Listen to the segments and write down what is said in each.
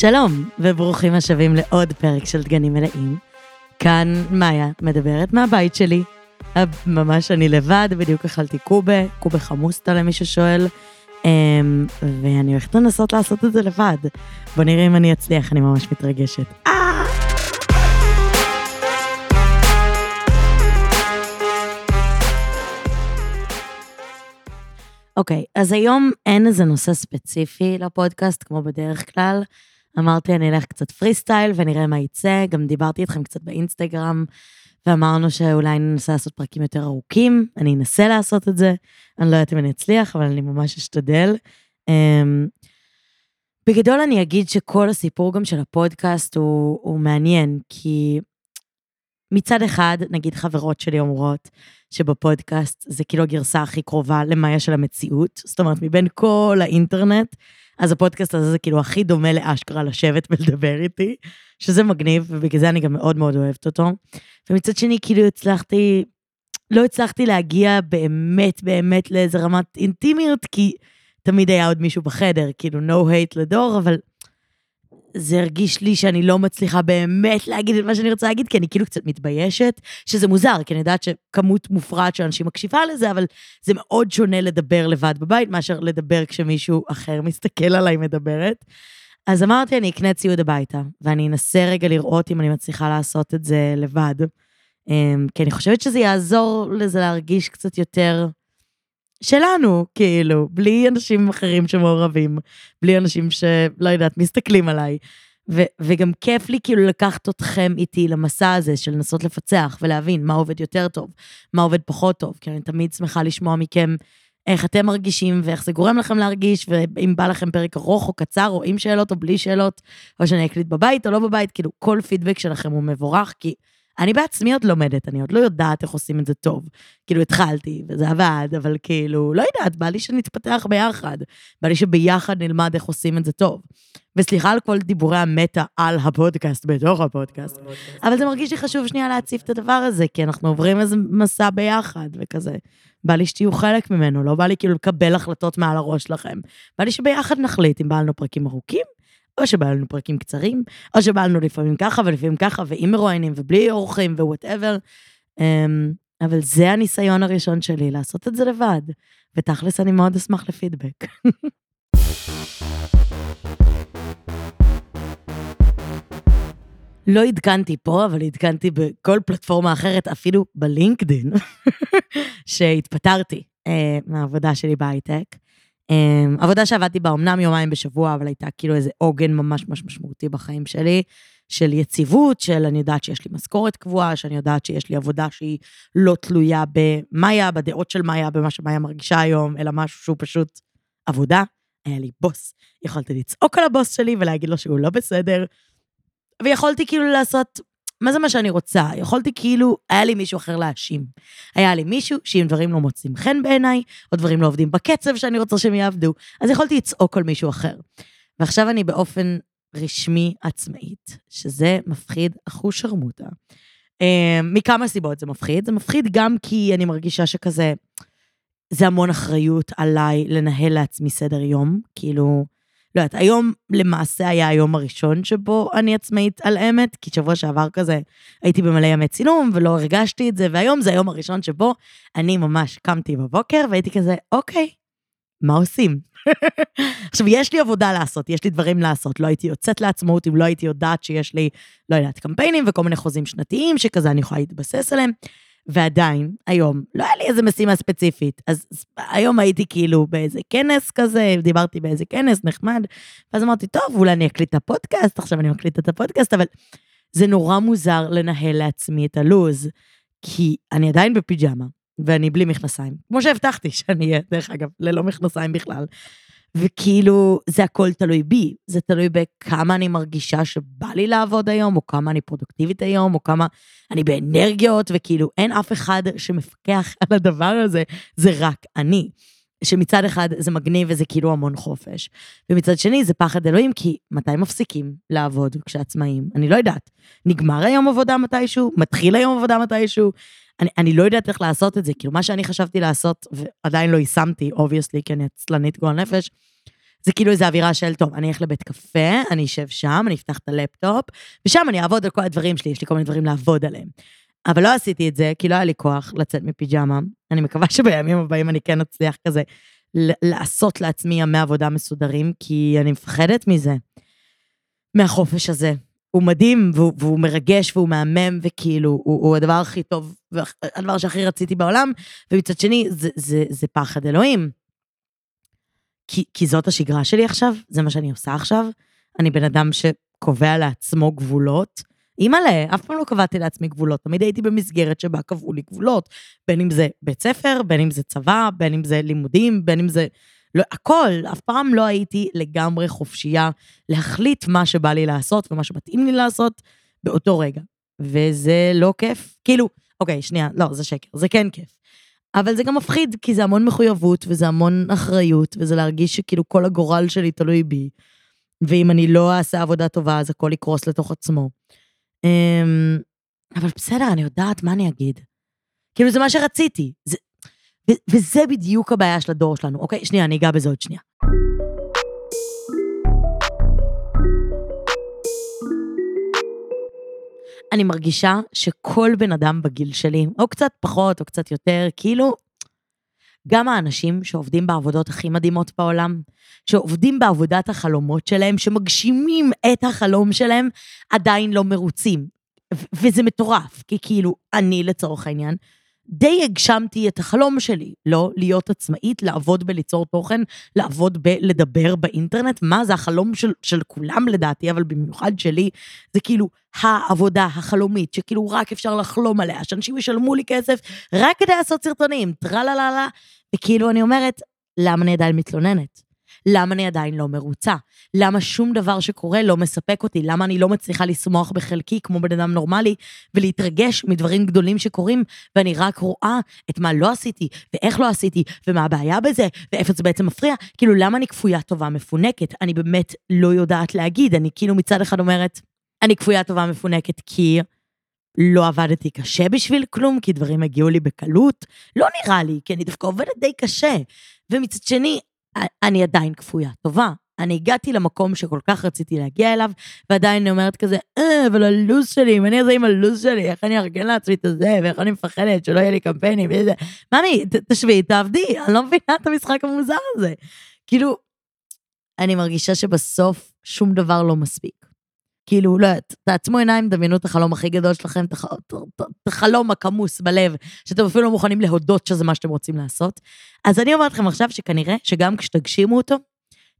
שלום, וברוכים השבים לעוד פרק של דגנים מלאים. כאן מאיה מדברת מהבית שלי. ממש אני לבד, בדיוק אכלתי קובה, קובה חמוסטה למי ששואל, אמ, ואני הולכת לנסות לעשות את זה לבד. בוא נראה אם אני אצליח, אני ממש מתרגשת. אה! אוקיי, okay, אז היום אין איזה נושא ספציפי לפודקאסט, כמו בדרך כלל. אמרתי, אני אלך קצת פרי סטייל ונראה מה יצא. גם דיברתי איתכם קצת באינסטגרם, ואמרנו שאולי ננסה לעשות פרקים יותר ארוכים. אני אנסה לעשות את זה. אני לא יודעת אם אני אצליח, אבל אני ממש אשתדל. Um, בגדול אני אגיד שכל הסיפור גם של הפודקאסט הוא, הוא מעניין, כי מצד אחד, נגיד חברות שלי אומרות שבפודקאסט זה כאילו הגרסה הכי קרובה למאיה של המציאות, זאת אומרת, מבין כל האינטרנט, אז הפודקאסט הזה זה כאילו הכי דומה לאשכרה לשבת ולדבר איתי, שזה מגניב, ובגלל זה אני גם מאוד מאוד אוהבת אותו. ומצד שני, כאילו הצלחתי, לא הצלחתי להגיע באמת באמת לאיזה רמת אינטימיות, כי תמיד היה עוד מישהו בחדר, כאילו no hate לדור, אבל זה הרגיש לי שאני לא מצליחה באמת להגיד את מה שאני רוצה להגיד, כי אני כאילו קצת מתביישת, שזה מוזר, כי אני יודעת שכמות מופרעת של אנשים מקשיבה לזה, אבל זה מאוד שונה לדבר לבד בבית, מאשר לדבר כשמישהו אחר מסתכל עליי מדברת. אז אמרתי, אני אקנה ציוד הביתה, ואני אנסה רגע לראות אם אני מצליחה לעשות את זה לבד. אמ, כי אני חושבת שזה יעזור לזה להרגיש קצת יותר שלנו, כאילו, בלי אנשים אחרים שמעורבים, בלי אנשים שלא יודעת, מסתכלים עליי. ו- וגם כיף לי כאילו לקחת אתכם איתי למסע הזה של לנסות לפצח ולהבין מה עובד יותר טוב, מה עובד פחות טוב, כי אני תמיד שמחה לשמוע מכם איך אתם מרגישים ואיך זה גורם לכם להרגיש, ואם בא לכם פרק ארוך או קצר, או עם שאלות או בלי שאלות, או שאני אקליט בבית או לא בבית, כאילו כל פידבק שלכם הוא מבורך, כי אני בעצמי עוד לומדת, אני עוד לא יודעת איך עושים את זה טוב. כאילו, התחלתי, וזה עבד, אבל כאילו, לא יודעת, בא לי שנתפתח ביחד. בא לי שביחד נלמד איך עושים את זה טוב. וסליחה על כל דיבורי המטא על הפודקאסט, בתוך הפודקאסט, אבל זה מרגיש לי חשוב שנייה להציף את הדבר הזה, כי אנחנו עוברים איזה מסע ביחד, וכזה. בא לי שתהיו חלק ממנו, לא בא לי כאילו לקבל החלטות מעל הראש שלכם. בא לי שביחד נחליט אם בא לנו פרקים ארוכים, או שבא לנו פרקים קצרים, או שבא לנו לפעמים ככה ולפעמים ככה, ועם מרואיינים ובלי אורחים ו whatever. Um, אבל זה הניסיון הראשון שלי, לעשות את זה לבד. ותכלס, אני מאוד אשמח לפידבק. לא עדכנתי פה, אבל עדכנתי בכל פלטפורמה אחרת, אפילו בלינקדין, שהתפטרתי אה, מהעבודה שלי בהייטק. Um, עבודה שעבדתי בה אמנם יומיים בשבוע, אבל הייתה כאילו איזה עוגן ממש ממש משמעותי בחיים שלי, של יציבות, של אני יודעת שיש לי משכורת קבועה, שאני יודעת שיש לי עבודה שהיא לא תלויה במאיה, בדעות של מאיה, במה שמאיה מרגישה היום, אלא משהו שהוא פשוט עבודה. היה לי בוס, יכולתי לצעוק על הבוס שלי ולהגיד לו שהוא לא בסדר, ויכולתי כאילו לעשות מה זה מה שאני רוצה? יכולתי כאילו, היה לי מישהו אחר להאשים. היה לי מישהו שאם דברים לא מוצאים חן בעיניי, או דברים לא עובדים בקצב שאני רוצה שהם יעבדו, אז יכולתי לצעוק על מישהו אחר. ועכשיו אני באופן רשמי עצמאית, שזה מפחיד אחוש שרמוטה. אה, מכמה סיבות זה מפחיד. זה מפחיד גם כי אני מרגישה שכזה, זה המון אחריות עליי לנהל לעצמי סדר יום, כאילו... לא יודעת, היום למעשה היה היום הראשון שבו אני עצמאית על אמת, כי שבוע שעבר כזה הייתי במלא ימי צילום ולא הרגשתי את זה, והיום זה היום הראשון שבו אני ממש קמתי בבוקר והייתי כזה, אוקיי, מה עושים? עכשיו, יש לי עבודה לעשות, יש לי דברים לעשות. לא הייתי יוצאת לעצמאות אם לא הייתי יודעת שיש לי, לא יודעת, קמפיינים וכל מיני חוזים שנתיים, שכזה אני יכולה להתבסס עליהם. ועדיין, היום, לא היה לי איזה משימה ספציפית. אז היום הייתי כאילו באיזה כנס כזה, דיברתי באיזה כנס נחמד, ואז אמרתי, טוב, אולי אני אקליט את הפודקאסט, עכשיו אני מקליטה את הפודקאסט, אבל זה נורא מוזר לנהל לעצמי את הלו"ז, כי אני עדיין בפיג'מה, ואני בלי מכנסיים. כמו שהבטחתי שאני אהיה, דרך אגב, ללא מכנסיים בכלל. וכאילו, זה הכל תלוי בי, זה תלוי בכמה אני מרגישה שבא לי לעבוד היום, או כמה אני פרודוקטיבית היום, או כמה אני באנרגיות, וכאילו אין אף אחד שמפקח על הדבר הזה, זה רק אני. שמצד אחד זה מגניב וזה כאילו המון חופש, ומצד שני זה פחד אלוהים, כי מתי מפסיקים לעבוד כשעצמאים? אני לא יודעת. נגמר היום עבודה מתישהו? מתחיל היום עבודה מתישהו? אני, אני לא יודעת איך לעשות את זה, כאילו מה שאני חשבתי לעשות, ועדיין לא יישמתי, obviously, כי אני עצלנית גועל נפש, זה כאילו איזו אווירה של, טוב, אני אלך לבית קפה, אני אשב שם, אני אפתח את הלפטופ, ושם אני אעבוד על כל הדברים שלי, יש לי כל מיני דברים לעבוד עליהם. אבל לא עשיתי את זה, כי לא היה לי כוח לצאת מפיג'מה. אני מקווה שבימים הבאים אני כן אצליח כזה לעשות לעצמי ימי עבודה מסודרים, כי אני מפחדת מזה, מהחופש הזה. הוא מדהים, והוא, והוא מרגש, והוא מהמם, וכאילו, הוא, הוא הדבר הכי טוב, הדבר שהכי רציתי בעולם, ומצד שני, זה, זה, זה פחד אלוהים. כי, כי זאת השגרה שלי עכשיו, זה מה שאני עושה עכשיו. אני בן אדם שקובע לעצמו גבולות. אימא'לה, אף פעם לא קבעתי לעצמי גבולות, תמיד הייתי במסגרת שבה קבעו לי גבולות. בין אם זה בית ספר, בין אם זה צבא, בין אם זה לימודים, בין אם זה... לא, הכל, אף פעם לא הייתי לגמרי חופשייה להחליט מה שבא לי לעשות ומה שמתאים לי לעשות באותו רגע. וזה לא כיף. כאילו, אוקיי, שנייה, לא, זה שקר, זה כן כיף. אבל זה גם מפחיד, כי זה המון מחויבות, וזה המון אחריות, וזה להרגיש שכאילו כל הגורל שלי תלוי בי. ואם אני לא אעשה עבודה טובה, אז הכל יקרוס לתוך עצמו. אמ, אבל בסדר, אני יודעת מה אני אגיד. כאילו, זה מה שרציתי. זה, ו- וזה בדיוק הבעיה של הדור שלנו. אוקיי, שנייה, אני אגע בזה עוד שנייה. אני מרגישה שכל בן אדם בגיל שלי, או קצת פחות או קצת יותר, כאילו, גם האנשים שעובדים בעבודות הכי מדהימות בעולם, שעובדים בעבודת החלומות שלהם, שמגשימים את החלום שלהם, עדיין לא מרוצים. וזה מטורף, כי כאילו, אני לצורך העניין, די הגשמתי את החלום שלי, לא להיות עצמאית, לעבוד בליצור תוכן, לעבוד בלדבר באינטרנט, מה זה החלום של, של כולם לדעתי, אבל במיוחד שלי, זה כאילו העבודה החלומית, שכאילו רק אפשר לחלום עליה, שאנשים ישלמו לי כסף רק כדי לעשות סרטונים, טרללה, וכאילו אני אומרת, למה אני עדיין מתלוננת? למה אני עדיין לא מרוצה? למה שום דבר שקורה לא מספק אותי? למה אני לא מצליחה לשמוח בחלקי כמו בן אדם נורמלי ולהתרגש מדברים גדולים שקורים, ואני רק רואה את מה לא עשיתי, ואיך לא עשיתי, ומה הבעיה בזה, ואיפה זה בעצם מפריע? כאילו, למה אני כפויה טובה מפונקת? אני באמת לא יודעת להגיד. אני כאילו מצד אחד אומרת, אני כפויה טובה מפונקת כי... לא עבדתי קשה בשביל כלום, כי דברים הגיעו לי בקלות. לא נראה לי, כי אני דווקא עובדת די קשה. ומצד שני, אני עדיין כפויה טובה. אני הגעתי למקום שכל כך רציתי להגיע אליו, ועדיין אני אומרת כזה, אה, אבל הלו"ז שלי, אם אני אעשה עם הלו"ז שלי, איך אני ארגן לעצמי את זה, ואיך אני מפחדת שלא יהיה לי קמפיינים וזה. ממי, תשבי, תעבדי, אני לא מבינה את המשחק המוזר הזה. כאילו, אני מרגישה שבסוף שום דבר לא מספיק. כאילו, לא תעצמו עיניים, דמיינו את החלום הכי גדול שלכם, את החלום הכמוס בלב, שאתם אפילו לא מוכנים להודות שזה מה שאתם רוצים לעשות. אז אני אומרת לכם עכשיו שכנראה שגם כשתגשימו אותו,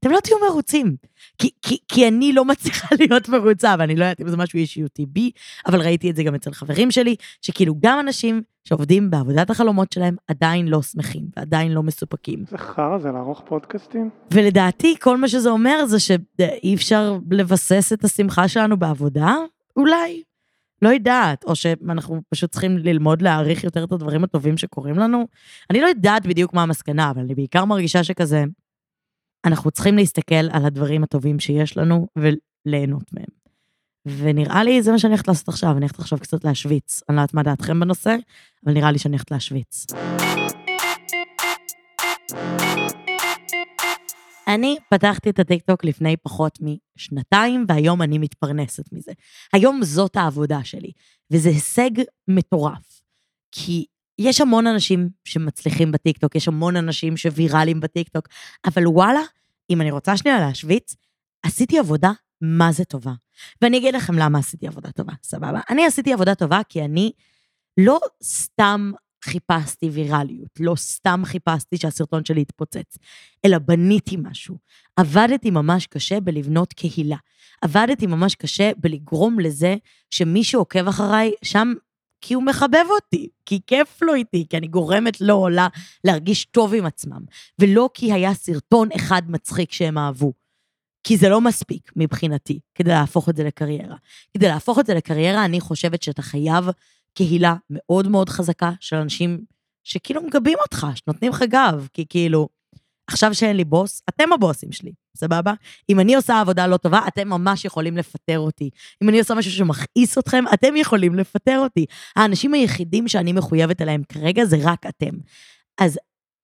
אתם לא תהיו מרוצים. כי, כי, כי אני לא מצליחה להיות מרוצה, ואני לא יודעת אם זה משהו אישיותי בי, אבל ראיתי את זה גם אצל חברים שלי, שכאילו גם אנשים שעובדים בעבודת החלומות שלהם עדיין לא שמחים ועדיין לא מסופקים. זה חרא זה לערוך פודקאסטים? ולדעתי, כל מה שזה אומר זה שאי אפשר לבסס את השמחה שלנו בעבודה, אולי. לא יודעת, או שאנחנו פשוט צריכים ללמוד להעריך יותר את הדברים הטובים שקורים לנו. אני לא יודעת בדיוק מה המסקנה, אבל אני בעיקר מרגישה שכזה, אנחנו צריכים להסתכל על הדברים הטובים שיש לנו וליהנות מהם. ונראה לי זה מה שאני הולכת לעשות עכשיו, אני הולכת עכשיו קצת להשוויץ. אני לא יודעת מה דעתכם בנושא, אבל נראה לי שאני הולכת להשוויץ. אני פתחתי את הטיקטוק לפני פחות משנתיים, והיום אני מתפרנסת מזה. היום זאת העבודה שלי, וזה הישג מטורף. כי יש המון אנשים שמצליחים בטיקטוק, יש המון אנשים שוויראליים בטיקטוק, אבל וואלה, אם אני רוצה שנייה להשוויץ, עשיתי עבודה מה זה טובה. ואני אגיד לכם למה עשיתי עבודה טובה, סבבה? אני עשיתי עבודה טובה כי אני לא סתם חיפשתי ויראליות, לא סתם חיפשתי שהסרטון שלי יתפוצץ, אלא בניתי משהו. עבדתי ממש קשה בלבנות קהילה. עבדתי ממש קשה בלגרום לזה שמי שעוקב אחריי, שם כי הוא מחבב אותי, כי כיף לו איתי, כי אני גורמת לו לה להרגיש טוב עם עצמם, ולא כי היה סרטון אחד מצחיק שהם אהבו. כי זה לא מספיק מבחינתי כדי להפוך את זה לקריירה. כדי להפוך את זה לקריירה, אני חושבת שאתה חייב קהילה מאוד מאוד חזקה של אנשים שכאילו מגבים אותך, שנותנים לך גב, כי כאילו, עכשיו שאין לי בוס, אתם הבוסים שלי, סבבה? אם אני עושה עבודה לא טובה, אתם ממש יכולים לפטר אותי. אם אני עושה משהו שמכעיס אתכם, אתם יכולים לפטר אותי. האנשים היחידים שאני מחויבת אליהם כרגע זה רק אתם. אז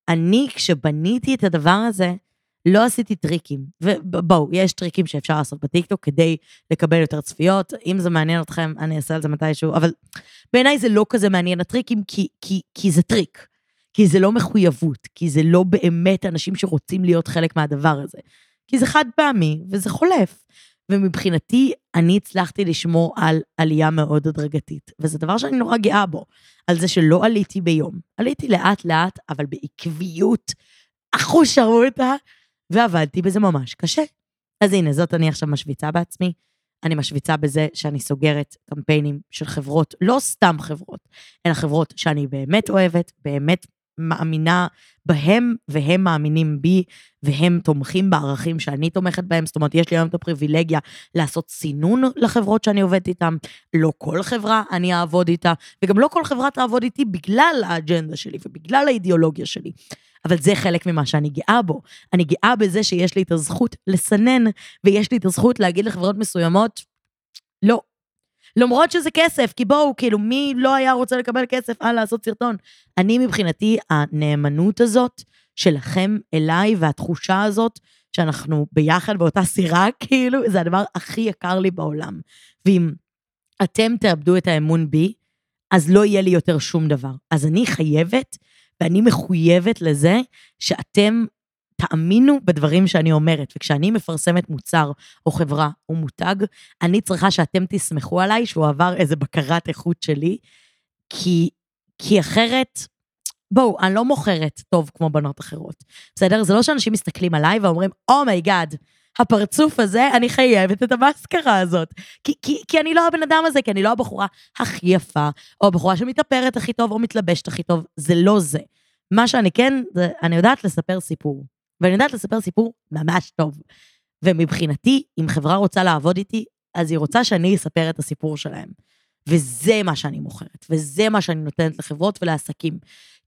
אני, כשבניתי את הדבר הזה, לא עשיתי טריקים. ובואו, יש טריקים שאפשר לעשות בטיקטוק כדי לקבל יותר צפיות. אם זה מעניין אתכם, אני אעשה על זה מתישהו, אבל בעיניי זה לא כזה מעניין הטריקים, כי, כי, כי זה טריק. כי זה לא מחויבות, כי זה לא באמת אנשים שרוצים להיות חלק מהדבר הזה. כי זה חד פעמי וזה חולף. ומבחינתי, אני הצלחתי לשמור על עלייה מאוד הדרגתית, וזה דבר שאני נורא גאה בו, על זה שלא עליתי ביום. עליתי לאט-לאט, אבל בעקביות, אחוז שרמוטה, ועבדתי בזה ממש קשה. אז הנה, זאת אני עכשיו משוויצה בעצמי. אני משוויצה בזה שאני סוגרת קמפיינים של חברות, לא סתם חברות, אלא חברות שאני באמת אוהבת, באמת מאמינה בהם, והם מאמינים בי, והם תומכים בערכים שאני תומכת בהם. זאת אומרת, יש לי היום את הפריבילגיה לעשות סינון לחברות שאני עובדת איתן. לא כל חברה אני אעבוד איתה, וגם לא כל חברה תעבוד איתי בגלל האג'נדה שלי ובגלל האידיאולוגיה שלי. אבל זה חלק ממה שאני גאה בו. אני גאה בזה שיש לי את הזכות לסנן, ויש לי את הזכות להגיד לחברות מסוימות, לא, למרות שזה כסף, כי בואו, כאילו, מי לא היה רוצה לקבל כסף על לעשות סרטון? אני מבחינתי, הנאמנות הזאת שלכם אליי, והתחושה הזאת שאנחנו ביחד באותה סירה, כאילו, זה הדבר הכי יקר לי בעולם. ואם אתם תאבדו את האמון בי, אז לא יהיה לי יותר שום דבר. אז אני חייבת, ואני מחויבת לזה, שאתם תאמינו בדברים שאני אומרת, וכשאני מפרסמת מוצר או חברה או מותג, אני צריכה שאתם תסמכו עליי שהוא עבר איזה בקרת איכות שלי, כי, כי אחרת, בואו, אני לא מוכרת טוב כמו בנות אחרות, בסדר? זה לא שאנשים מסתכלים עליי ואומרים, oh my God, oh הפרצוף הזה, אני חייבת את המאסקרה הזאת. כי, כי, כי אני לא הבן אדם הזה, כי אני לא הבחורה הכי יפה, או הבחורה שמתאפרת הכי טוב, או מתלבשת הכי טוב, זה לא זה. מה שאני כן, זה, אני יודעת לספר סיפור. ואני יודעת לספר סיפור ממש טוב. ומבחינתי, אם חברה רוצה לעבוד איתי, אז היא רוצה שאני אספר את הסיפור שלהם. וזה מה שאני מוכרת, וזה מה שאני נותנת לחברות ולעסקים.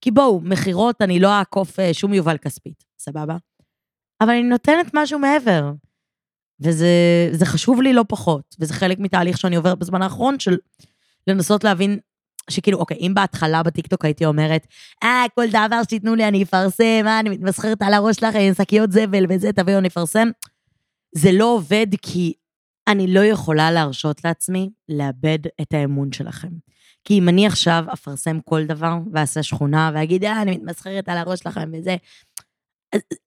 כי בואו, מכירות, אני לא אעקוף אה, שום יובל כספית, סבבה? אבל אני נותנת משהו מעבר. וזה חשוב לי לא פחות, וזה חלק מתהליך שאני עוברת בזמן האחרון של לנסות להבין שכאילו, אוקיי, אם בהתחלה בטיקטוק הייתי אומרת, אה, כל דבר שתיתנו לי אני אפרסם, אה, אני מתמסחרת על הראש שלך, עם שקיות זבל וזה, תביאו, אני אפרסם. זה לא עובד כי אני לא יכולה להרשות לעצמי לאבד את האמון שלכם. כי אם אני עכשיו אפרסם כל דבר ואעשה שכונה ואגיד, אה, אני מתמסחרת על הראש שלכם וזה,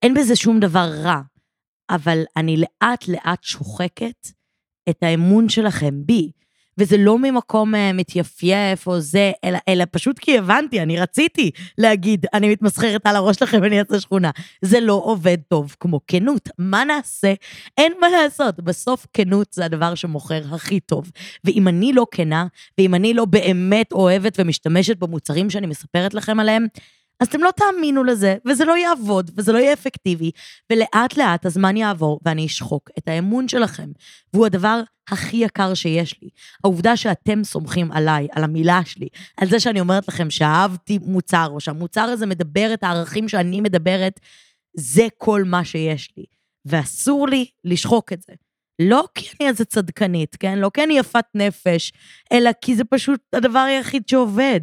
אין בזה שום דבר רע. אבל אני לאט לאט שוחקת את האמון שלכם בי. וזה לא ממקום uh, מתייפייף או זה, אלא, אלא פשוט כי הבנתי, אני רציתי להגיד, אני מתמסחרת על הראש שלכם ואני אעשה שכונה. זה לא עובד טוב כמו כנות. מה נעשה? אין מה לעשות. בסוף כנות זה הדבר שמוכר הכי טוב. ואם אני לא כנה, ואם אני לא באמת אוהבת ומשתמשת במוצרים שאני מספרת לכם עליהם, אז אתם לא תאמינו לזה, וזה לא יעבוד, וזה לא יהיה אפקטיבי, ולאט לאט הזמן יעבור ואני אשחוק את האמון שלכם. והוא הדבר הכי יקר שיש לי. העובדה שאתם סומכים עליי, על המילה שלי, על זה שאני אומרת לכם שאהבתי מוצר, או שהמוצר הזה מדבר את הערכים שאני מדברת, זה כל מה שיש לי. ואסור לי לשחוק את זה. לא כי אני איזה צדקנית, כן? לא כי אני יפת נפש, אלא כי זה פשוט הדבר היחיד שעובד.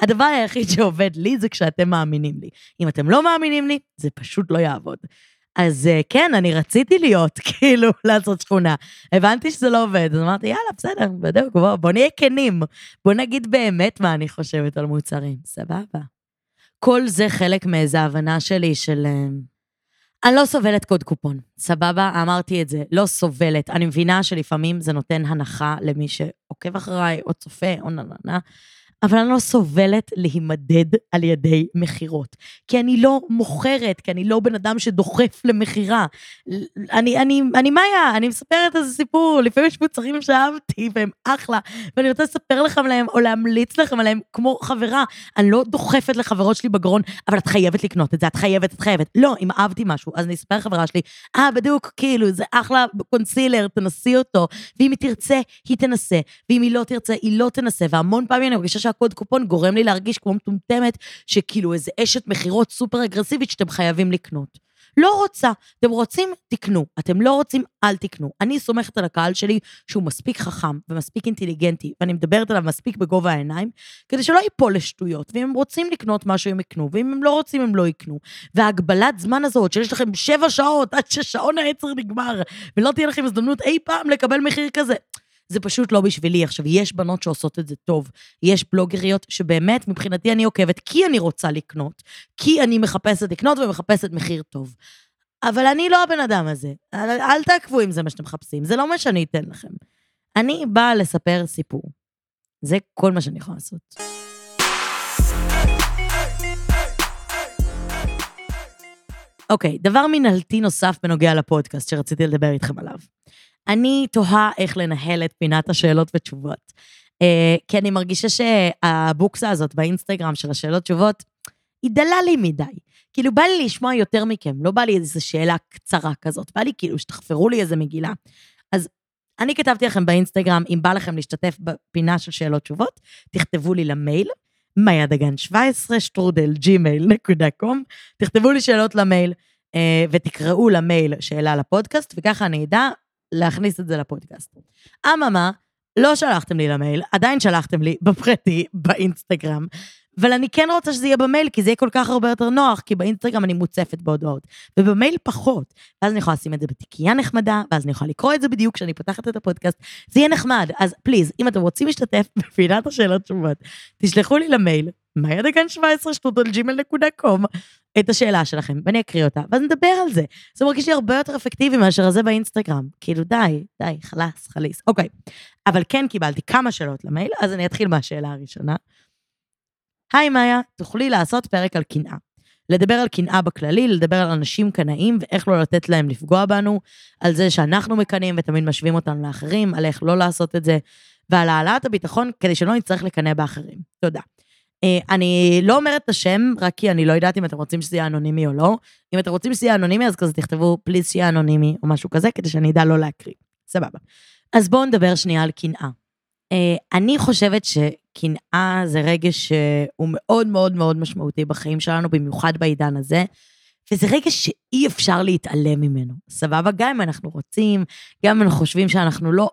הדבר היחיד שעובד לי זה כשאתם מאמינים לי. אם אתם לא מאמינים לי, זה פשוט לא יעבוד. אז אה, כן, אני רציתי להיות, כאילו, לעשות שכונה. הבנתי שזה לא עובד, אז אמרתי, יאללה, בסדר, בדיוק, בוא, בוא נהיה כנים. בוא nגיד באמת מה אני חושבת על מוצרים, סבבה. כל זה חלק מאיזו הבנה שלי של... אני לא סובלת קוד קופון, סבבה? אמרתי את זה, לא סובלת. אני מבינה שלפעמים זה נותן הנחה למי שעוקב אחריי, או צופה, או נה נה נה. אבל אני לא סובלת להימדד על ידי מכירות. כי אני לא מוכרת, כי אני לא בן אדם שדוחף למכירה. אני, אני, אני מאיה, אני מספרת איזה סיפור, לפעמים יש מוצרים שאהבתי והם אחלה, ואני רוצה לספר לכם עליהם או להמליץ לכם עליהם כמו חברה. אני לא דוחפת לחברות שלי בגרון, אבל את חייבת לקנות את זה, את חייבת, את חייבת. לא, אם אהבתי משהו, אז אני אספר לחברה שלי, אה, בדיוק, כאילו, זה אחלה קונסילר, תנסי אותו. ואם היא תרצה, היא תנסה, ואם היא לא תרצה, היא לא תנסה. והמון פעמים אני מרגישה שהקוד קופון גורם לי להרגיש כמו מטומטמת, שכאילו איזה אשת מכירות סופר אגרסיבית שאתם חייבים לקנות. לא רוצה. אתם רוצים, תקנו. אתם לא רוצים, אל תקנו. אני סומכת על הקהל שלי שהוא מספיק חכם ומספיק אינטליגנטי, ואני מדברת עליו מספיק בגובה העיניים, כדי שלא ייפול לשטויות. ואם הם רוצים לקנות משהו, הם יקנו, ואם הם לא רוצים, הם לא יקנו. והגבלת זמן הזאת, שיש לכם שבע שעות עד ששעון העצר נגמר, ולא תהיה לכם הזדמנות אי פעם לקבל מחיר כזה. זה פשוט לא בשבילי. עכשיו, יש בנות שעושות את זה טוב. יש בלוגריות שבאמת, מבחינתי אני עוקבת כי אני רוצה לקנות, כי אני מחפשת לקנות ומחפשת מחיר טוב. אבל אני לא הבן אדם הזה. אל, אל תעקבו אם זה מה שאתם מחפשים, זה לא מה שאני אתן לכם. אני באה לספר סיפור. זה כל מה שאני יכולה לעשות. אוקיי, דבר מנהלתי נוסף בנוגע לפודקאסט שרציתי לדבר איתכם עליו. אני תוהה איך לנהל את פינת השאלות ותשובות. אה, כי אני מרגישה שהבוקסה הזאת באינסטגרם של השאלות תשובות, היא דלה לי מדי. כאילו, בא לי לשמוע יותר מכם, לא בא לי איזו שאלה קצרה כזאת, בא לי כאילו שתחפרו לי איזה מגילה. אז אני כתבתי לכם באינסטגרם, אם בא לכם להשתתף בפינה של שאלות תשובות, תכתבו לי למייל, מאיה דגן 17, שטרודל, ג'ימייל, נקודה com, תכתבו לי שאלות למייל, אה, ותקראו למייל שאלה לפודקאסט, וככה אני אדע להכניס את זה לפודקאסט. אממה, לא שלחתם לי למייל, עדיין שלחתם לי בפרטי, באינסטגרם, אבל אני כן רוצה שזה יהיה במייל, כי זה יהיה כל כך הרבה יותר נוח, כי באינסטגרם אני מוצפת בהודעות, ובמייל פחות. ואז אני יכולה לשים את זה בתיקייה נחמדה, ואז אני יכולה לקרוא את זה בדיוק כשאני פותחת את הפודקאסט, זה יהיה נחמד. אז פליז, אם אתם רוצים להשתתף בפינת השאלות תשובות, תשלחו לי למייל, מאיה דגן 17 שטוטל ג'ימל נקודה קום, את השאלה שלכם, ואני אקריא אותה, ואז נדבר על זה. זה מרגיש לי הרבה יותר אפקטיבי מאשר הזה באינסטגרם. כאילו, די, די, חלאס, חליס. אוקיי. אבל כן קיבלתי כמה שאלות למייל, אז אני אתחיל מהשאלה הראשונה. היי מאיה, תוכלי לעשות פרק על קנאה. לדבר על קנאה בכללי, לדבר על אנשים קנאים ואיך לא לתת להם לפגוע בנו, על זה שאנחנו מקנאים ותמיד משווים אותנו לאחרים, על איך לא לעשות את זה, ועל העלאת הביטחון כדי שלא נצטרך לקנא באחרים. תודה. Uh, אני לא אומרת את השם, רק כי אני לא יודעת אם אתם רוצים שזה יהיה אנונימי או לא. אם אתם רוצים שזה יהיה אנונימי, אז כזה תכתבו פליז שיהיה אנונימי או משהו כזה, כדי שאני אדע לא להקריא. סבבה. אז בואו נדבר שנייה על קנאה. Uh, אני חושבת שקנאה זה רגש שהוא מאוד מאוד מאוד משמעותי בחיים שלנו, במיוחד בעידן הזה, וזה רגש שאי אפשר להתעלם ממנו. סבבה? גם אם אנחנו רוצים, גם אם אנחנו חושבים שאנחנו לא,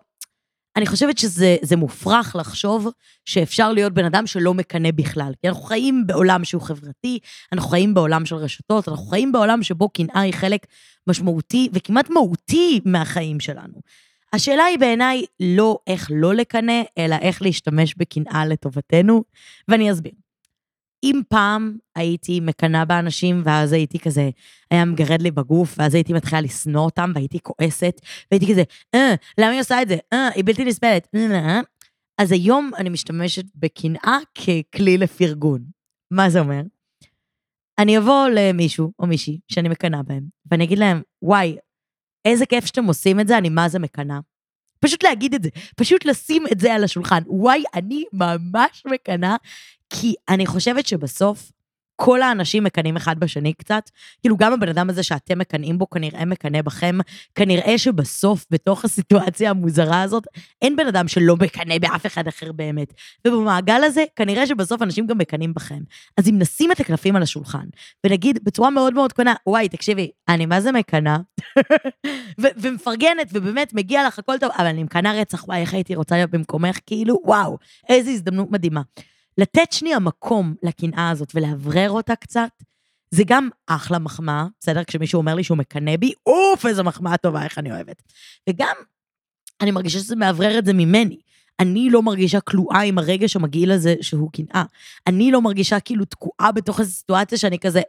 אני חושבת שזה מופרך לחשוב שאפשר להיות בן אדם שלא מקנא בכלל. כי אנחנו חיים בעולם שהוא חברתי, אנחנו חיים בעולם של רשתות, אנחנו חיים בעולם שבו קנאה היא חלק משמעותי וכמעט מהותי מהחיים שלנו. השאלה היא בעיניי לא איך לא לקנא, אלא איך להשתמש בקנאה לטובתנו, ואני אסביר. אם פעם הייתי מקנאה באנשים, ואז הייתי כזה, היה מגרד לי בגוף, ואז הייתי מתחילה לשנוא אותם, והייתי כועסת, והייתי כזה, אה, למה היא עושה את זה? אה, היא בלתי נסבלת. אה, אה, אה. אז היום אני משתמשת בקנאה ככלי לפרגון. מה זה אומר? אני אבוא למישהו או מישהי שאני מקנאה בהם, ואני אגיד להם, וואי, איזה כיף שאתם עושים את זה, אני מה זה מקנאה. פשוט להגיד את זה, פשוט לשים את זה על השולחן. וואי, אני ממש מקנאה, כי אני חושבת שבסוף, כל האנשים מקנאים אחד בשני קצת. כאילו, גם הבן אדם הזה שאתם מקנאים בו, כנראה מקנא בכם. כנראה שבסוף, בתוך הסיטואציה המוזרה הזאת, אין בן אדם שלא מקנא באף אחד אחר באמת. ובמעגל הזה, כנראה שבסוף אנשים גם מקנאים בכם. אז אם נשים את הקלפים על השולחן, ונגיד בצורה מאוד מאוד קונה, וואי, תקשיבי, אני מה זה מקנאה? ומפרגנת, ובאמת, מגיע לך הכל טוב, אבל אני מקנאה רצח, וואי, איך הייתי רוצה להיות במקומך, כאילו, וואו, איזו הזדמנות מדהימה. לתת שנייה מקום לקנאה הזאת ולאוורר אותה קצת, זה גם אחלה מחמאה, בסדר? כשמישהו אומר לי שהוא מקנא בי, אוף, איזו מחמאה טובה, איך אני אוהבת. וגם, אני מרגישה שזה מאוורר את זה ממני. אני לא מרגישה כלואה עם הרגש המגעיל הזה שהוא קנאה. אני לא מרגישה כאילו תקועה בתוך איזו סיטואציה שאני כזה,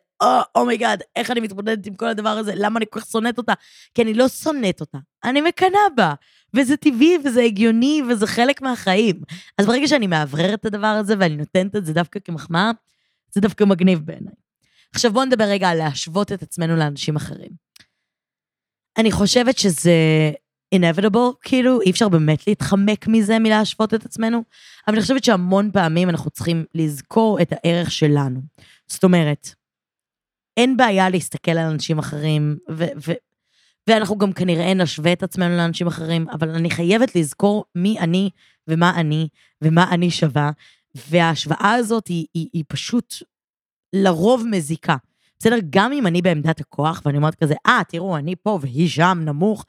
oh my god, oh, oh איך אני מתמודדת עם כל הדבר הזה, למה אני כל כך שונאת אותה? כי אני לא שונאת אותה, אני מקנאה בה. וזה טבעי, וזה הגיוני, וזה חלק מהחיים. אז ברגע שאני מאווררת את הדבר הזה, ואני נותנת את זה דווקא כמחמאה, זה דווקא מגניב בעיניי. עכשיו בואו נדבר רגע על להשוות את עצמנו לאנשים אחרים. אני חושבת שזה inevitable, כאילו, אי אפשר באמת להתחמק מזה, מלהשוות את עצמנו, אבל אני חושבת שהמון פעמים אנחנו צריכים לזכור את הערך שלנו. זאת אומרת, אין בעיה להסתכל על אנשים אחרים, ו- ו- ואנחנו גם כנראה נשווה את עצמנו לאנשים אחרים, אבל אני חייבת לזכור מי אני ומה אני ומה אני שווה, וההשוואה הזאת היא, היא, היא פשוט לרוב מזיקה. בסדר? גם אם אני בעמדת הכוח, ואני אומרת כזה, אה, תראו, אני פה והיא שם, נמוך,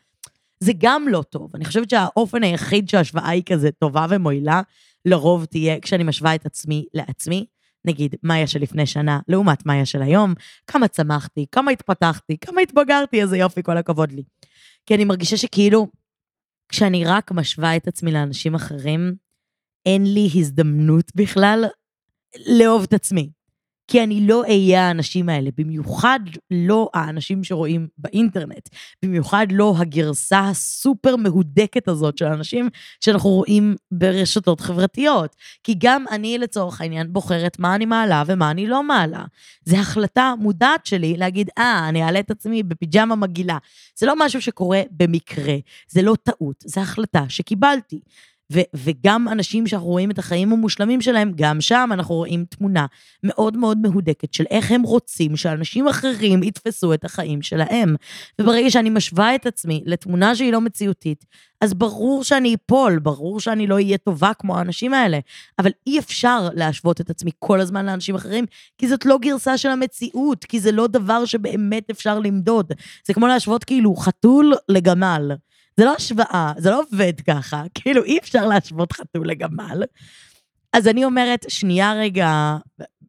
זה גם לא טוב. אני חושבת שהאופן היחיד שההשוואה היא כזה טובה ומועילה, לרוב תהיה כשאני משווה את עצמי לעצמי. נגיד, מאיה של לפני שנה לעומת מאיה של היום, כמה צמחתי, כמה התפתחתי, כמה התבגרתי, איזה יופי, כל הכבוד לי. כי אני מרגישה שכאילו, כשאני רק משווה את עצמי לאנשים אחרים, אין לי הזדמנות בכלל לאהוב את עצמי. כי אני לא אהיה האנשים האלה, במיוחד לא האנשים שרואים באינטרנט, במיוחד לא הגרסה הסופר מהודקת הזאת של האנשים שאנחנו רואים ברשתות חברתיות. כי גם אני לצורך העניין בוחרת מה אני מעלה ומה אני לא מעלה. זו החלטה מודעת שלי להגיד, אה, אני אעלה את עצמי בפיג'מה מגעילה. זה לא משהו שקורה במקרה, זה לא טעות, זו החלטה שקיבלתי. וגם אנשים שאנחנו רואים את החיים המושלמים שלהם, גם שם אנחנו רואים תמונה מאוד מאוד מהודקת של איך הם רוצים שאנשים אחרים יתפסו את החיים שלהם. וברגע שאני משווה את עצמי לתמונה שהיא לא מציאותית, אז ברור שאני אפול, ברור שאני לא אהיה טובה כמו האנשים האלה. אבל אי אפשר להשוות את עצמי כל הזמן לאנשים אחרים, כי זאת לא גרסה של המציאות, כי זה לא דבר שבאמת אפשר למדוד. זה כמו להשוות כאילו חתול לגמל. זה לא השוואה, זה לא עובד ככה, כאילו אי אפשר להשוות חתול לגמל. אז אני אומרת, שנייה רגע,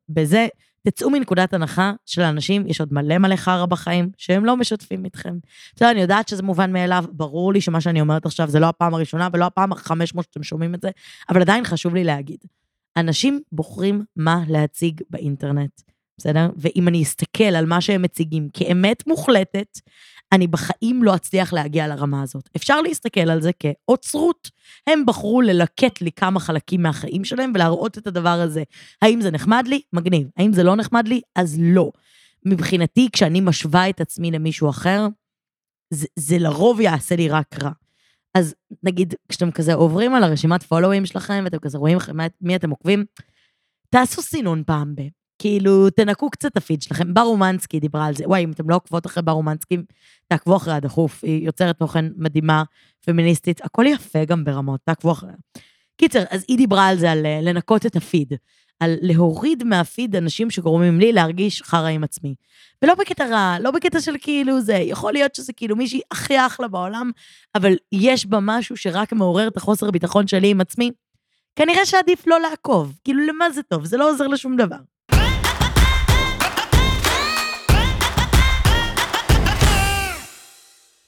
בזה, תצאו מנקודת הנחה שלאנשים יש עוד מלא מלא חרא בחיים, שהם לא משתפים איתכם. יודע, אני יודעת שזה מובן מאליו, ברור לי שמה שאני אומרת עכשיו זה לא הפעם הראשונה ולא הפעם ה-500 שאתם שומעים את זה, אבל עדיין חשוב לי להגיד. אנשים בוחרים מה להציג באינטרנט, בסדר? ואם אני אסתכל על מה שהם מציגים כאמת מוחלטת, אני בחיים לא אצליח להגיע לרמה הזאת. אפשר להסתכל על זה כאוצרות. הם בחרו ללקט לי כמה חלקים מהחיים שלהם ולהראות את הדבר הזה. האם זה נחמד לי? מגניב. האם זה לא נחמד לי? אז לא. מבחינתי, כשאני משווה את עצמי למישהו אחר, זה, זה לרוב יעשה לי רק רע. אז נגיד, כשאתם כזה עוברים על הרשימת פולואים שלכם, ואתם כזה רואים מי אתם עוקבים, תעשו סינון פעם ב... כאילו, תנקו קצת את הפיד שלכם. בר אומנסקי דיברה על זה. וואי, אם אתם לא עוקבות אחרי בר אומנסקי, תעקבו אחריה דחוף. היא יוצרת תוכן מדהימה, פמיניסטית, הכל יפה גם ברמות, תעקבו אחריה. קיצר, אז היא דיברה על זה, על אה, לנקות את הפיד. על להוריד מהפיד אנשים שגורמים לי להרגיש חרא עם עצמי. ולא בקטע רע, לא בקטע של כאילו זה, יכול להיות שזה כאילו מישהי הכי אחלה בעולם, אבל יש בה משהו שרק מעורר את החוסר ביטחון שלי עם עצמי. כנראה שעדיף לא לעקוב. כאילו, למה זה טוב? זה לא עוזר לשום דבר.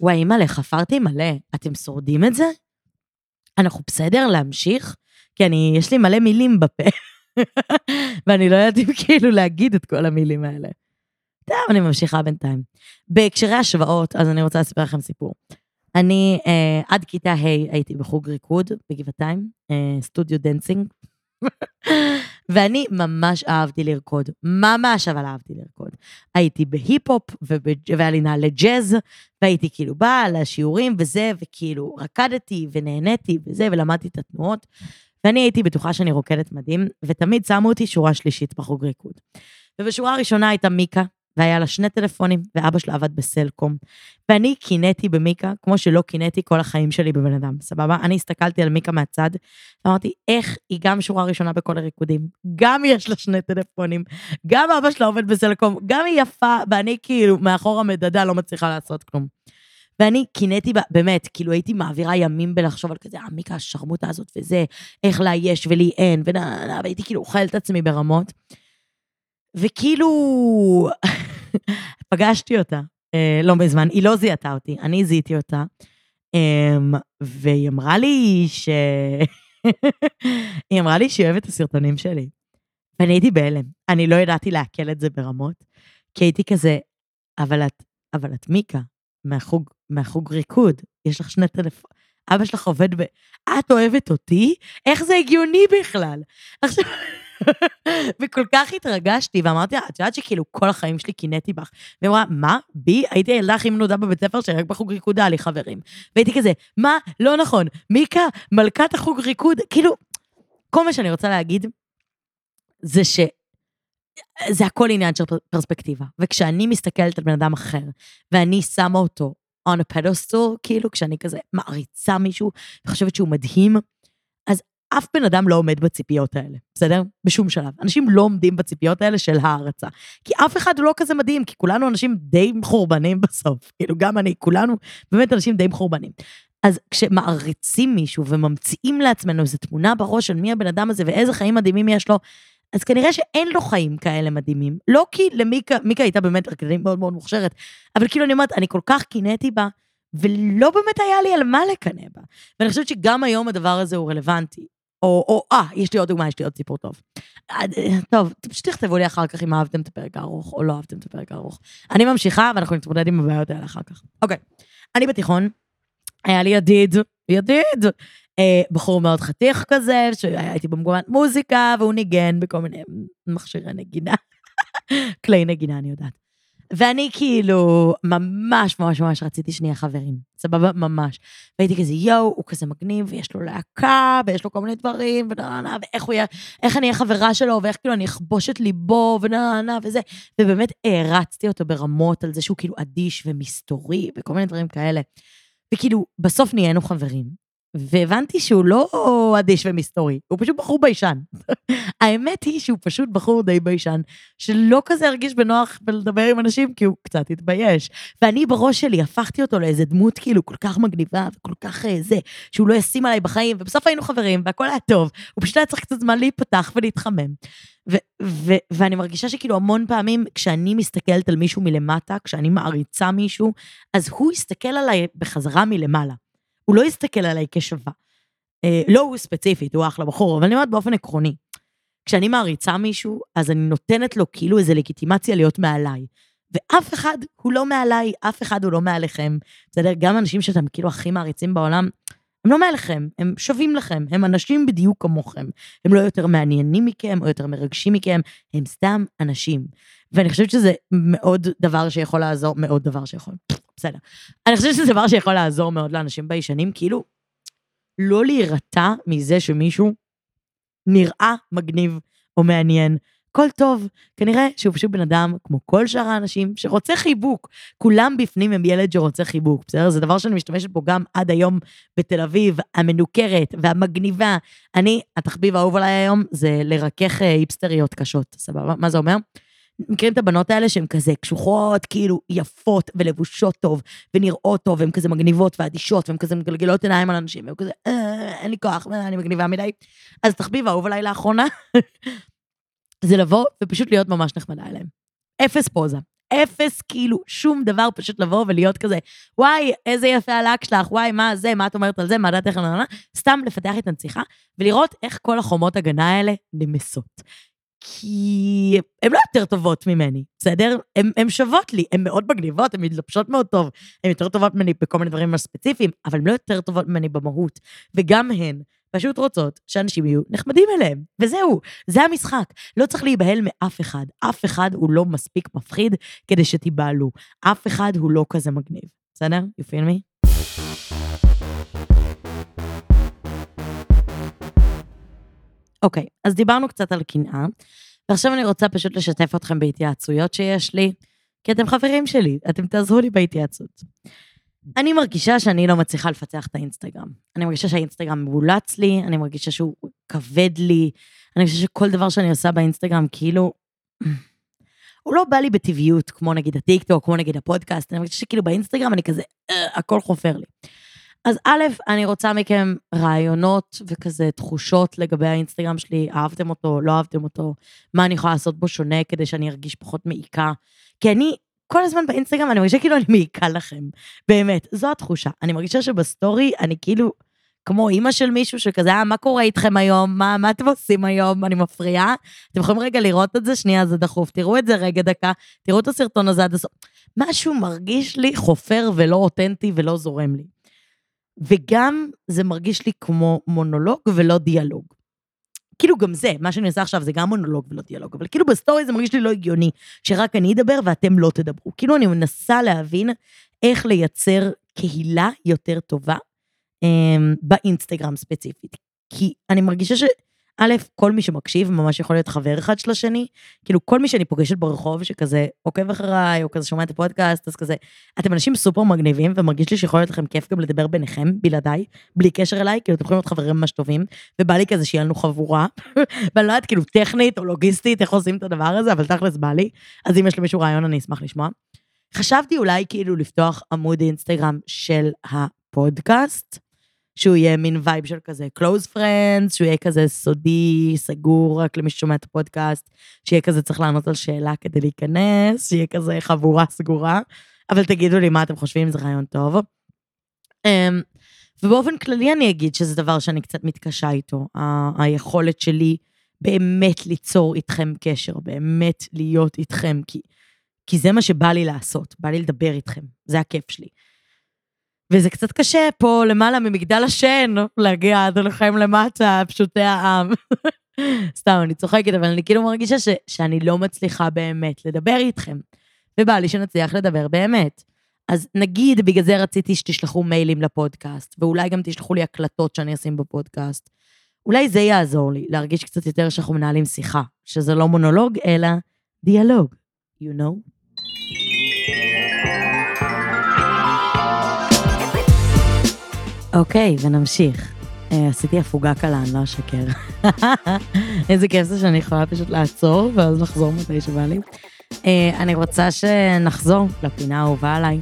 וואי, אימא'לה, חפרתי מלא. אתם שורדים את זה? אנחנו בסדר להמשיך? כי אני, יש לי מלא מילים בפה, ואני לא יודעת אם כאילו להגיד את כל המילים האלה. טוב, אני ממשיכה בינתיים. בהקשרי השוואות, אז אני רוצה לספר לכם סיפור. אני אה, עד כיתה ה' הייתי בחוג ריקוד בגבעתיים, אה, סטודיו דנסינג, ואני ממש אהבתי לרקוד, ממש אבל אהבתי לרקוד. הייתי בהיפ-הופ והיה לי נעלי ג'אז, והייתי כאילו באה לשיעורים וזה, וכאילו רקדתי ונהניתי וזה, ולמדתי את התנועות. ואני הייתי בטוחה שאני רוקדת מדהים, ותמיד שמו אותי שורה שלישית בחוג ריקוד. ובשורה הראשונה הייתה מיקה, והיה לה שני טלפונים, ואבא שלה עבד בסלקום. ואני קינאתי במיקה, כמו שלא קינאתי כל החיים שלי בבן אדם, סבבה? אני הסתכלתי על מיקה מהצד, ואמרתי, איך היא גם שורה ראשונה בכל הריקודים, גם יש לה שני טלפונים, גם אבא שלה עובד בסלקום, גם היא יפה, ואני כאילו מאחור המדדה לא מצליחה לעשות כלום. ואני קינאתי באמת, כאילו הייתי מעבירה ימים בלחשוב על כזה, אה, מיקה השרמוטה הזאת וזה, איך לה יש ולי אין, והייתי כאילו אוכלת עצמי ברמות. וכאילו, פגשתי אותה אה, לא מזמן, היא לא זיהתה אותי, אני זיהיתי אותה, אה, והיא אמרה לי ש... היא אמרה לי שהיא אוהבת את הסרטונים שלי. ואני הייתי בהלם, אני לא ידעתי לעכל את זה ברמות, כי הייתי כזה, אבל את, אבל את מיקה, מהחוג, מהחוג ריקוד, יש לך שני טלפונים. אבא שלך עובד ב... את אוהבת אותי? איך זה הגיוני בכלל? עכשיו... וכל כך התרגשתי, ואמרתי לה, את יודעת שכאילו כל החיים שלי קינאתי בך. והיא אמרה, מה? בי? הייתי הילדה הכי מנודה בבית ספר שרק בחוג ריקוד היה לי חברים. והייתי כזה, מה? לא נכון. מיקה, מלכת החוג ריקוד, כאילו, כל מה שאני רוצה להגיד, זה ש... זה הכל עניין של פרספקטיבה. וכשאני מסתכלת על בן אדם אחר, ואני שמה אותו on a pedestal, כאילו, כשאני כזה מעריצה מישהו וחושבת שהוא מדהים, אז אף בן אדם לא עומד בציפיות האלה, בסדר? בשום שלב. אנשים לא עומדים בציפיות האלה של הערצה. כי אף אחד לא כזה מדהים, כי כולנו אנשים די מחורבנים בסוף. כאילו, גם אני, כולנו באמת אנשים די מחורבנים. אז כשמעריצים מישהו וממציאים לעצמנו איזו תמונה בראש של מי הבן אדם הזה ואיזה חיים מדהימים יש לו, אז כנראה שאין לו חיים כאלה מדהימים. לא כי למיקה, מיקה הייתה באמת רקדנית מאוד מאוד מוכשרת, אבל כאילו אני אומרת, אני כל כך קינאתי בה, ולא באמת היה לי על מה לקנא בה. ואני חושבת שגם היום הדבר הזה הוא רלוונטי. או, או, אה, יש לי עוד דוגמה, יש לי עוד סיפור טוב. אה, טוב, פשוט תכתבו לי אחר כך אם אהבתם את הפרק הארוך או לא אהבתם את הפרק הארוך. אני ממשיכה ואנחנו נתמודד עם הבעיות האלה אחר כך. אוקיי, אני בתיכון, היה לי ידיד, ידיד, אה, בחור מאוד חתיך כזה, שהייתי במגומת מוזיקה, והוא ניגן בכל מיני מכשירי נגינה. כלי נגינה, אני יודעת. ואני כאילו, ממש ממש ממש רציתי שנייה חברים. סבבה? ממש. והייתי כזה, יואו, הוא כזה מגניב, ויש לו להקה, ויש לו כל מיני דברים, ונהנה, ואיך הוא יהיה, איך אני אהיה חברה שלו, ואיך כאילו אני אכבוש את ליבו, ונהנה, וזה. ובאמת הערצתי אותו ברמות על זה שהוא כאילו אדיש ומסתורי, וכל מיני דברים כאלה. וכאילו, בסוף נהיינו חברים. והבנתי שהוא לא אדיש ומסתורי, הוא פשוט בחור ביישן. האמת היא שהוא פשוט בחור די ביישן, שלא כזה הרגיש בנוח בלדבר עם אנשים, כי הוא קצת התבייש. ואני בראש שלי הפכתי אותו לאיזה דמות כאילו כל כך מגניבה וכל כך אה, זה, שהוא לא ישים עליי בחיים, ובסוף היינו חברים והכל היה טוב. הוא פשוט היה צריך קצת זמן להיפתח ולהתחמם. ו- ו- ואני מרגישה שכאילו המון פעמים כשאני מסתכלת על מישהו מלמטה, כשאני מעריצה מישהו, אז הוא יסתכל עליי בחזרה מלמעלה. הוא לא יסתכל עליי כשווה. אה, לא הוא ספציפית, הוא אחלה בחור, אבל אני אומרת באופן עקרוני. כשאני מעריצה מישהו, אז אני נותנת לו כאילו איזו לגיטימציה להיות מעליי. ואף אחד הוא לא מעליי, אף אחד הוא לא מעליכם. בסדר? גם אנשים שאתם כאילו הכי מעריצים בעולם, הם לא מעליכם, הם שווים לכם, הם אנשים בדיוק כמוכם. הם לא יותר מעניינים מכם או יותר מרגשים מכם, הם סתם אנשים. ואני חושבת שזה מאוד דבר שיכול לעזור, מאוד דבר שיכול, בסדר. אני חושבת שזה דבר שיכול לעזור מאוד לאנשים ביישנים, כאילו, לא להירתע מזה שמישהו נראה מגניב או מעניין. הכל טוב, כנראה שהוא פשוט בן אדם, כמו כל שאר האנשים, שרוצה חיבוק. כולם בפנים הם ילד שרוצה חיבוק, בסדר? זה דבר שאני משתמשת בו גם עד היום בתל אביב, המנוכרת והמגניבה. אני, התחביב האהוב עליי היום זה לרכך אה, היפסטריות קשות, סבבה? מה זה אומר? מכירים את הבנות האלה שהן כזה קשוחות, כאילו יפות ולבושות טוב, ונראות טוב, והן כזה מגניבות ואדישות, והן כזה מגלגלות עיניים על אנשים, והן כזה, אה, אין לי כוח, אה, אני מגניבה מדי. אז תחביב אהוב עליי לאחרונה, זה לבוא ופשוט להיות ממש נחמדה אליהם. אפס פוזה. אפס, כאילו, שום דבר, פשוט לבוא ולהיות כזה, וואי, איזה יפה הלק שלך, וואי, מה זה, מה את אומרת על זה, מה דעת איך אני סתם לפתח את הנציחה, ולראות איך כל החומות הגנה האלה נמסות. כי הן לא יותר טובות ממני, בסדר? הן שוות לי, הן מאוד מגניבות, הן מתלבשות מאוד טוב, הן יותר טובות ממני בכל מיני דברים ספציפיים, אבל הן לא יותר טובות ממני במהות. וגם הן פשוט רוצות שאנשים יהיו נחמדים אליהם, וזהו, זה המשחק. לא צריך להיבהל מאף אחד, אף אחד הוא לא מספיק מפחיד כדי שתיבהלו. אף אחד הוא לא כזה מגניב, בסדר? You feel me? אוקיי, okay, אז דיברנו קצת על קנאה, ועכשיו אני רוצה פשוט לשתף אתכם בהתייעצויות שיש לי, כי אתם חברים שלי, אתם תעזרו לי בהתייעצות. אני מרגישה שאני לא מצליחה לפצח את האינסטגרם. אני מרגישה שהאינסטגרם מבולץ לי, אני מרגישה שהוא כבד לי, אני חושבת שכל דבר שאני עושה באינסטגרם, כאילו, הוא לא בא לי בטבעיות, כמו נגיד הטיקטוק, כמו נגיד הפודקאסט, אני מרגישה שכאילו באינסטגרם אני כזה, אה, הכל חופר לי. אז א', אני רוצה מכם רעיונות וכזה תחושות לגבי האינסטגרם שלי, אהבתם אותו, לא אהבתם אותו, מה אני יכולה לעשות בו שונה כדי שאני ארגיש פחות מעיקה. כי אני כל הזמן באינסטגרם, אני מרגישה כאילו אני מעיקה לכם. באמת, זו התחושה. אני מרגישה שבסטורי אני כאילו כמו אימא של מישהו שכזה, אה, מה קורה איתכם היום? מה, מה אתם עושים היום? אני מפריעה? אתם יכולים רגע לראות את זה? שנייה, זה דחוף. תראו את זה רגע דקה, תראו את הסרטון הזה עד הסוף. משהו מרגיש לי חופר ולא אותנטי ולא זורם לי. וגם זה מרגיש לי כמו מונולוג ולא דיאלוג. כאילו גם זה, מה שאני עושה עכשיו זה גם מונולוג ולא דיאלוג, אבל כאילו בסטורי זה מרגיש לי לא הגיוני, שרק אני אדבר ואתם לא תדברו. כאילו אני מנסה להבין איך לייצר קהילה יותר טובה אה, באינסטגרם ספציפית. כי אני מרגישה ש... א', כל מי שמקשיב ממש יכול להיות חבר אחד של השני. כאילו, כל מי שאני פוגשת ברחוב שכזה עוקב אחריי, או כזה שומע את הפודקאסט, אז כזה, אתם אנשים סופר מגניבים, ומרגיש לי שיכול להיות לכם כיף גם לדבר ביניכם, בלעדיי, בלי קשר אליי, כאילו, אתם יכולים להיות חברים ממש טובים, ובא לי כזה שיהיה לנו חבורה, ואני לא יודעת, כאילו, טכנית או לוגיסטית, איך עושים את הדבר הזה, אבל תכלס בא לי, אז אם יש למישהו רעיון, אני אשמח לשמוע. חשבתי אולי כאילו לפתוח עמוד אינסטגרם של הפודקאסט, שהוא יהיה מין vibe של כזה close friends, שהוא יהיה כזה סודי, סגור רק למי ששומע את הפודקאסט, שיהיה כזה צריך לענות על שאלה כדי להיכנס, שיהיה כזה חבורה סגורה, אבל תגידו לי מה אתם חושבים, זה רעיון טוב. אמ, ובאופן כללי אני אגיד שזה דבר שאני קצת מתקשה איתו, ה- היכולת שלי באמת ליצור איתכם קשר, באמת להיות איתכם, כי, כי זה מה שבא לי לעשות, בא לי לדבר איתכם, זה הכיף שלי. וזה קצת קשה פה למעלה ממגדל השן, להגיע עד אליכם למטה, פשוטי העם. סתם, אני צוחקת, אבל אני כאילו מרגישה ש, שאני לא מצליחה באמת לדבר איתכם. ובא לי שנצליח לדבר באמת. אז נגיד, בגלל זה רציתי שתשלחו מיילים לפודקאסט, ואולי גם תשלחו לי הקלטות שאני אשים בפודקאסט. אולי זה יעזור לי, להרגיש קצת יותר שאנחנו מנהלים שיחה, שזה לא מונולוג, אלא דיאלוג, you know? אוקיי, ונמשיך. אה, עשיתי הפוגה קלה, אני לא אשקר. איזה כיף זה שאני יכולה פשוט לעצור, ואז לחזור מתי שבא לי. אה, אני רוצה שנחזור לפינה האהובה עליי,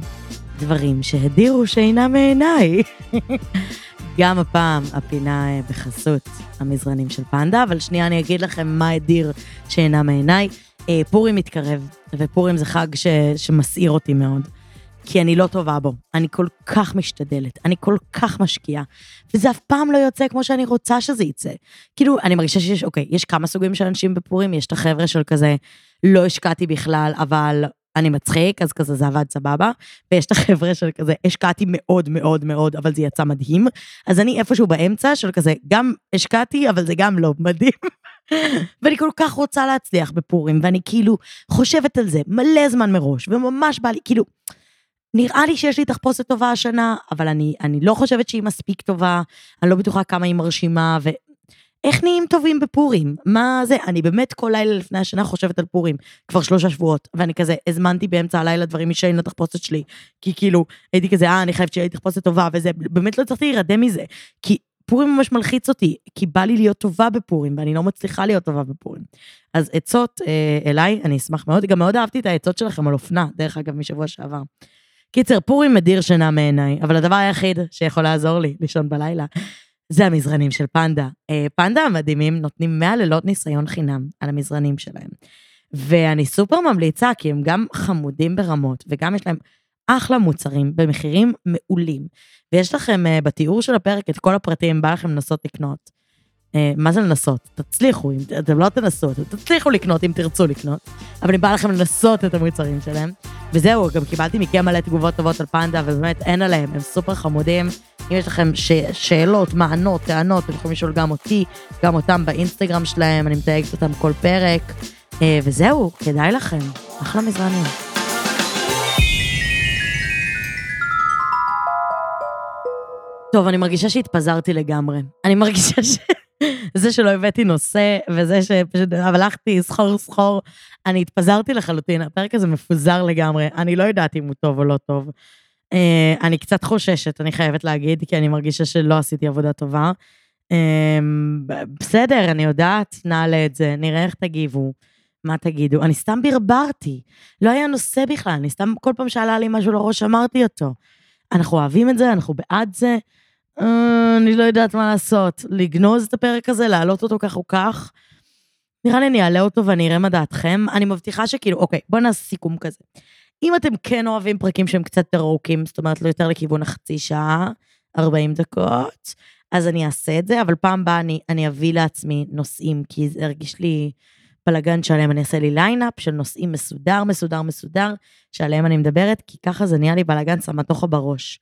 דברים שהדירו שינה מעיניי. גם הפעם הפינה אה, בחסות המזרנים של פנדה, אבל שנייה אני אגיד לכם מה הדיר שינה מעיניי. פורים מתקרב, ופורים זה חג ש, שמסעיר אותי מאוד. כי אני לא טובה בו. אני כל כך משתדלת, אני כל כך משקיעה, וזה אף פעם לא יוצא כמו שאני רוצה שזה יצא. כאילו, אני מרגישה שיש, אוקיי, יש כמה סוגים של אנשים בפורים, יש את החבר'ה של כזה, לא השקעתי בכלל, אבל אני מצחיק, אז כזה זה עבד סבבה, ויש את החבר'ה של כזה, השקעתי מאוד מאוד מאוד, אבל זה יצא מדהים. אז אני איפשהו באמצע של כזה, גם השקעתי, אבל זה גם לא מדהים. ואני כל כך רוצה להצליח בפורים, ואני כאילו חושבת על זה מלא זמן מראש, וממש בא לי, כאילו, נראה לי שיש לי תחפושת טובה השנה, אבל אני, אני לא חושבת שהיא מספיק טובה, אני לא בטוחה כמה היא מרשימה, ואיך נהיים טובים בפורים? מה זה? אני באמת כל לילה לפני השנה חושבת על פורים, כבר שלושה שבועות, ואני כזה, הזמנתי באמצע הלילה דברים משאין לתחפושת שלי, כי כאילו, הייתי כזה, אה, אני חייבת שיהיה לי תחפושת טובה, וזה, באמת לא הצלחתי להירדם מזה, כי פורים ממש מלחיץ אותי, כי בא לי להיות טובה בפורים, ואני לא מצליחה להיות טובה בפורים. אז עצות אה, אליי, אני אשמח מאוד, גם מאוד אהבתי את העצות שלכם על אופנה, דרך אגב, משבוע שעבר. קיצר, פורים מדיר שינה מעיניי, אבל הדבר היחיד שיכול לעזור לי לישון בלילה, זה המזרנים של פנדה. אה, פנדה המדהימים נותנים 100 לילות ניסיון חינם על המזרנים שלהם. ואני סופר ממליצה, כי הם גם חמודים ברמות, וגם יש להם אחלה מוצרים במחירים מעולים. ויש לכם uh, בתיאור של הפרק את כל הפרטים, בא לכם לנסות לקנות. Uh, מה זה לנסות? תצליחו, אם אתם לא תנסו, אתם תצליחו לקנות אם תרצו לקנות, אבל אם בא לכם לנסות את המוצרים שלהם. וזהו, גם קיבלתי מכם מלא תגובות טובות על פנדה, ובאמת אין עליהם, הם סופר חמודים. אם יש לכם ש... שאלות, מענות, טענות, אתם יכולים לשאול גם אותי, גם אותם באינסטגרם שלהם, אני מתייגת אותם כל פרק. Uh, וזהו, כדאי לכם. אחלה מזרנים. טוב, אני מרגישה שהתפזרתי לגמרי. אני מרגישה ש... זה שלא הבאתי נושא, וזה שפשוט הלכתי סחור סחור, אני התפזרתי לחלוטין, הפרק הזה מפוזר לגמרי, אני לא יודעת אם הוא טוב או לא טוב. Uh, אני קצת חוששת, אני חייבת להגיד, כי אני מרגישה שלא עשיתי עבודה טובה. Uh, בסדר, אני יודעת, נעלה את זה, נראה איך תגיבו. מה תגידו? אני סתם ברברתי. לא היה נושא בכלל, אני סתם כל פעם שעלה לי משהו לראש, אמרתי אותו. אנחנו אוהבים את זה, אנחנו בעד זה. אה, אני לא יודעת מה לעשות. לגנוז את הפרק הזה, להעלות אותו כך או כך. נראה לי אני אעלה אותו ואני אראה מה דעתכם. אני מבטיחה שכאילו, אוקיי, בואו נעשה סיכום כזה. אם אתם כן אוהבים פרקים שהם קצת יותר ארוכים, זאת אומרת, לא יותר לכיוון החצי שעה, 40 דקות, אז אני אעשה את זה, אבל פעם הבאה אני, אני אביא לעצמי נושאים, כי זה הרגיש לי בלאגן שעליהם אני אעשה לי lineup של נושאים מסודר, מסודר, מסודר, שעליהם אני מדברת, כי ככה זה נהיה לי בלאגן סמטוחה בראש.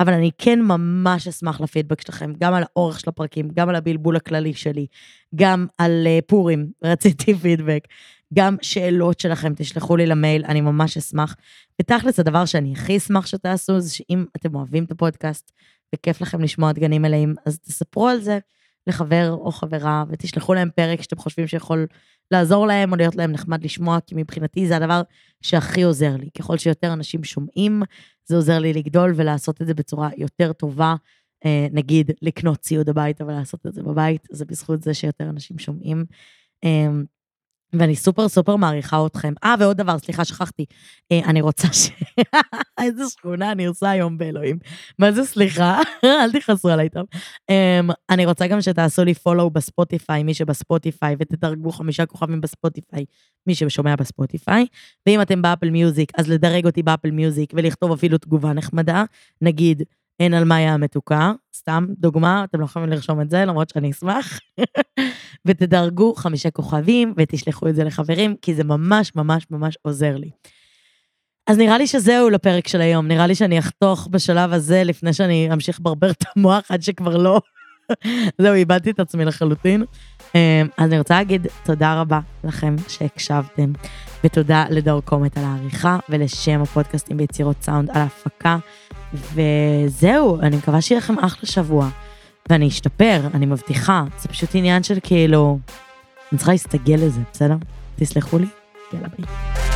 אבל אני כן ממש אשמח לפידבק שלכם, גם על האורך של הפרקים, גם על הבלבול הכללי שלי, גם על uh, פורים, רציתי פידבק, גם שאלות שלכם, תשלחו לי למייל, אני ממש אשמח. ותכלס, הדבר שאני הכי אשמח שתעשו, זה שאם אתם אוהבים את הפודקאסט וכיף לכם לשמוע דגנים מלאים, אז תספרו על זה לחבר או חברה, ותשלחו להם פרק שאתם חושבים שיכול לעזור להם או להיות להם נחמד לשמוע, כי מבחינתי זה הדבר שהכי עוזר לי. ככל שיותר אנשים שומעים, זה עוזר לי לגדול ולעשות את זה בצורה יותר טובה. אה, נגיד, לקנות ציוד הביתה ולעשות את זה בבית, זה בזכות זה שיותר אנשים שומעים. ואני סופר סופר מעריכה אתכם. אה, ועוד דבר, סליחה, שכחתי. אה, אני רוצה ש... איזה שכונה אני עושה היום באלוהים. מה זה סליחה? אל תכעסו עליי טוב. אה, אני רוצה גם שתעשו לי follow בספוטיפיי, מי שבספוטיפיי, ותדרגו חמישה כוכבים בספוטיפיי, מי ששומע בספוטיפיי. ואם אתם באפל מיוזיק, אז לדרג אותי באפל מיוזיק ולכתוב אפילו תגובה נחמדה. נגיד, אין על מאיה המתוקה, סתם דוגמה, אתם לא יכולים לרשום את זה, למרות שאני אשמח. ותדרגו חמישה כוכבים ותשלחו את זה לחברים, כי זה ממש ממש ממש עוזר לי. אז נראה לי שזהו לפרק של היום, נראה לי שאני אחתוך בשלב הזה לפני שאני אמשיך לברבר את המוח עד שכבר לא. זהו, איבדתי את עצמי לחלוטין. אמ, אז אני רוצה להגיד תודה רבה לכם שהקשבתם, ותודה לדור קומט על העריכה, ולשם הפודקאסטים ביצירות סאונד על ההפקה. וזהו, אני מקווה שיהיה לכם אחלה שבוע. ואני אשתפר, אני מבטיחה. זה פשוט עניין של כאילו, אני צריכה להסתגל לזה, בסדר? תסלחו לי? יאללה ביי.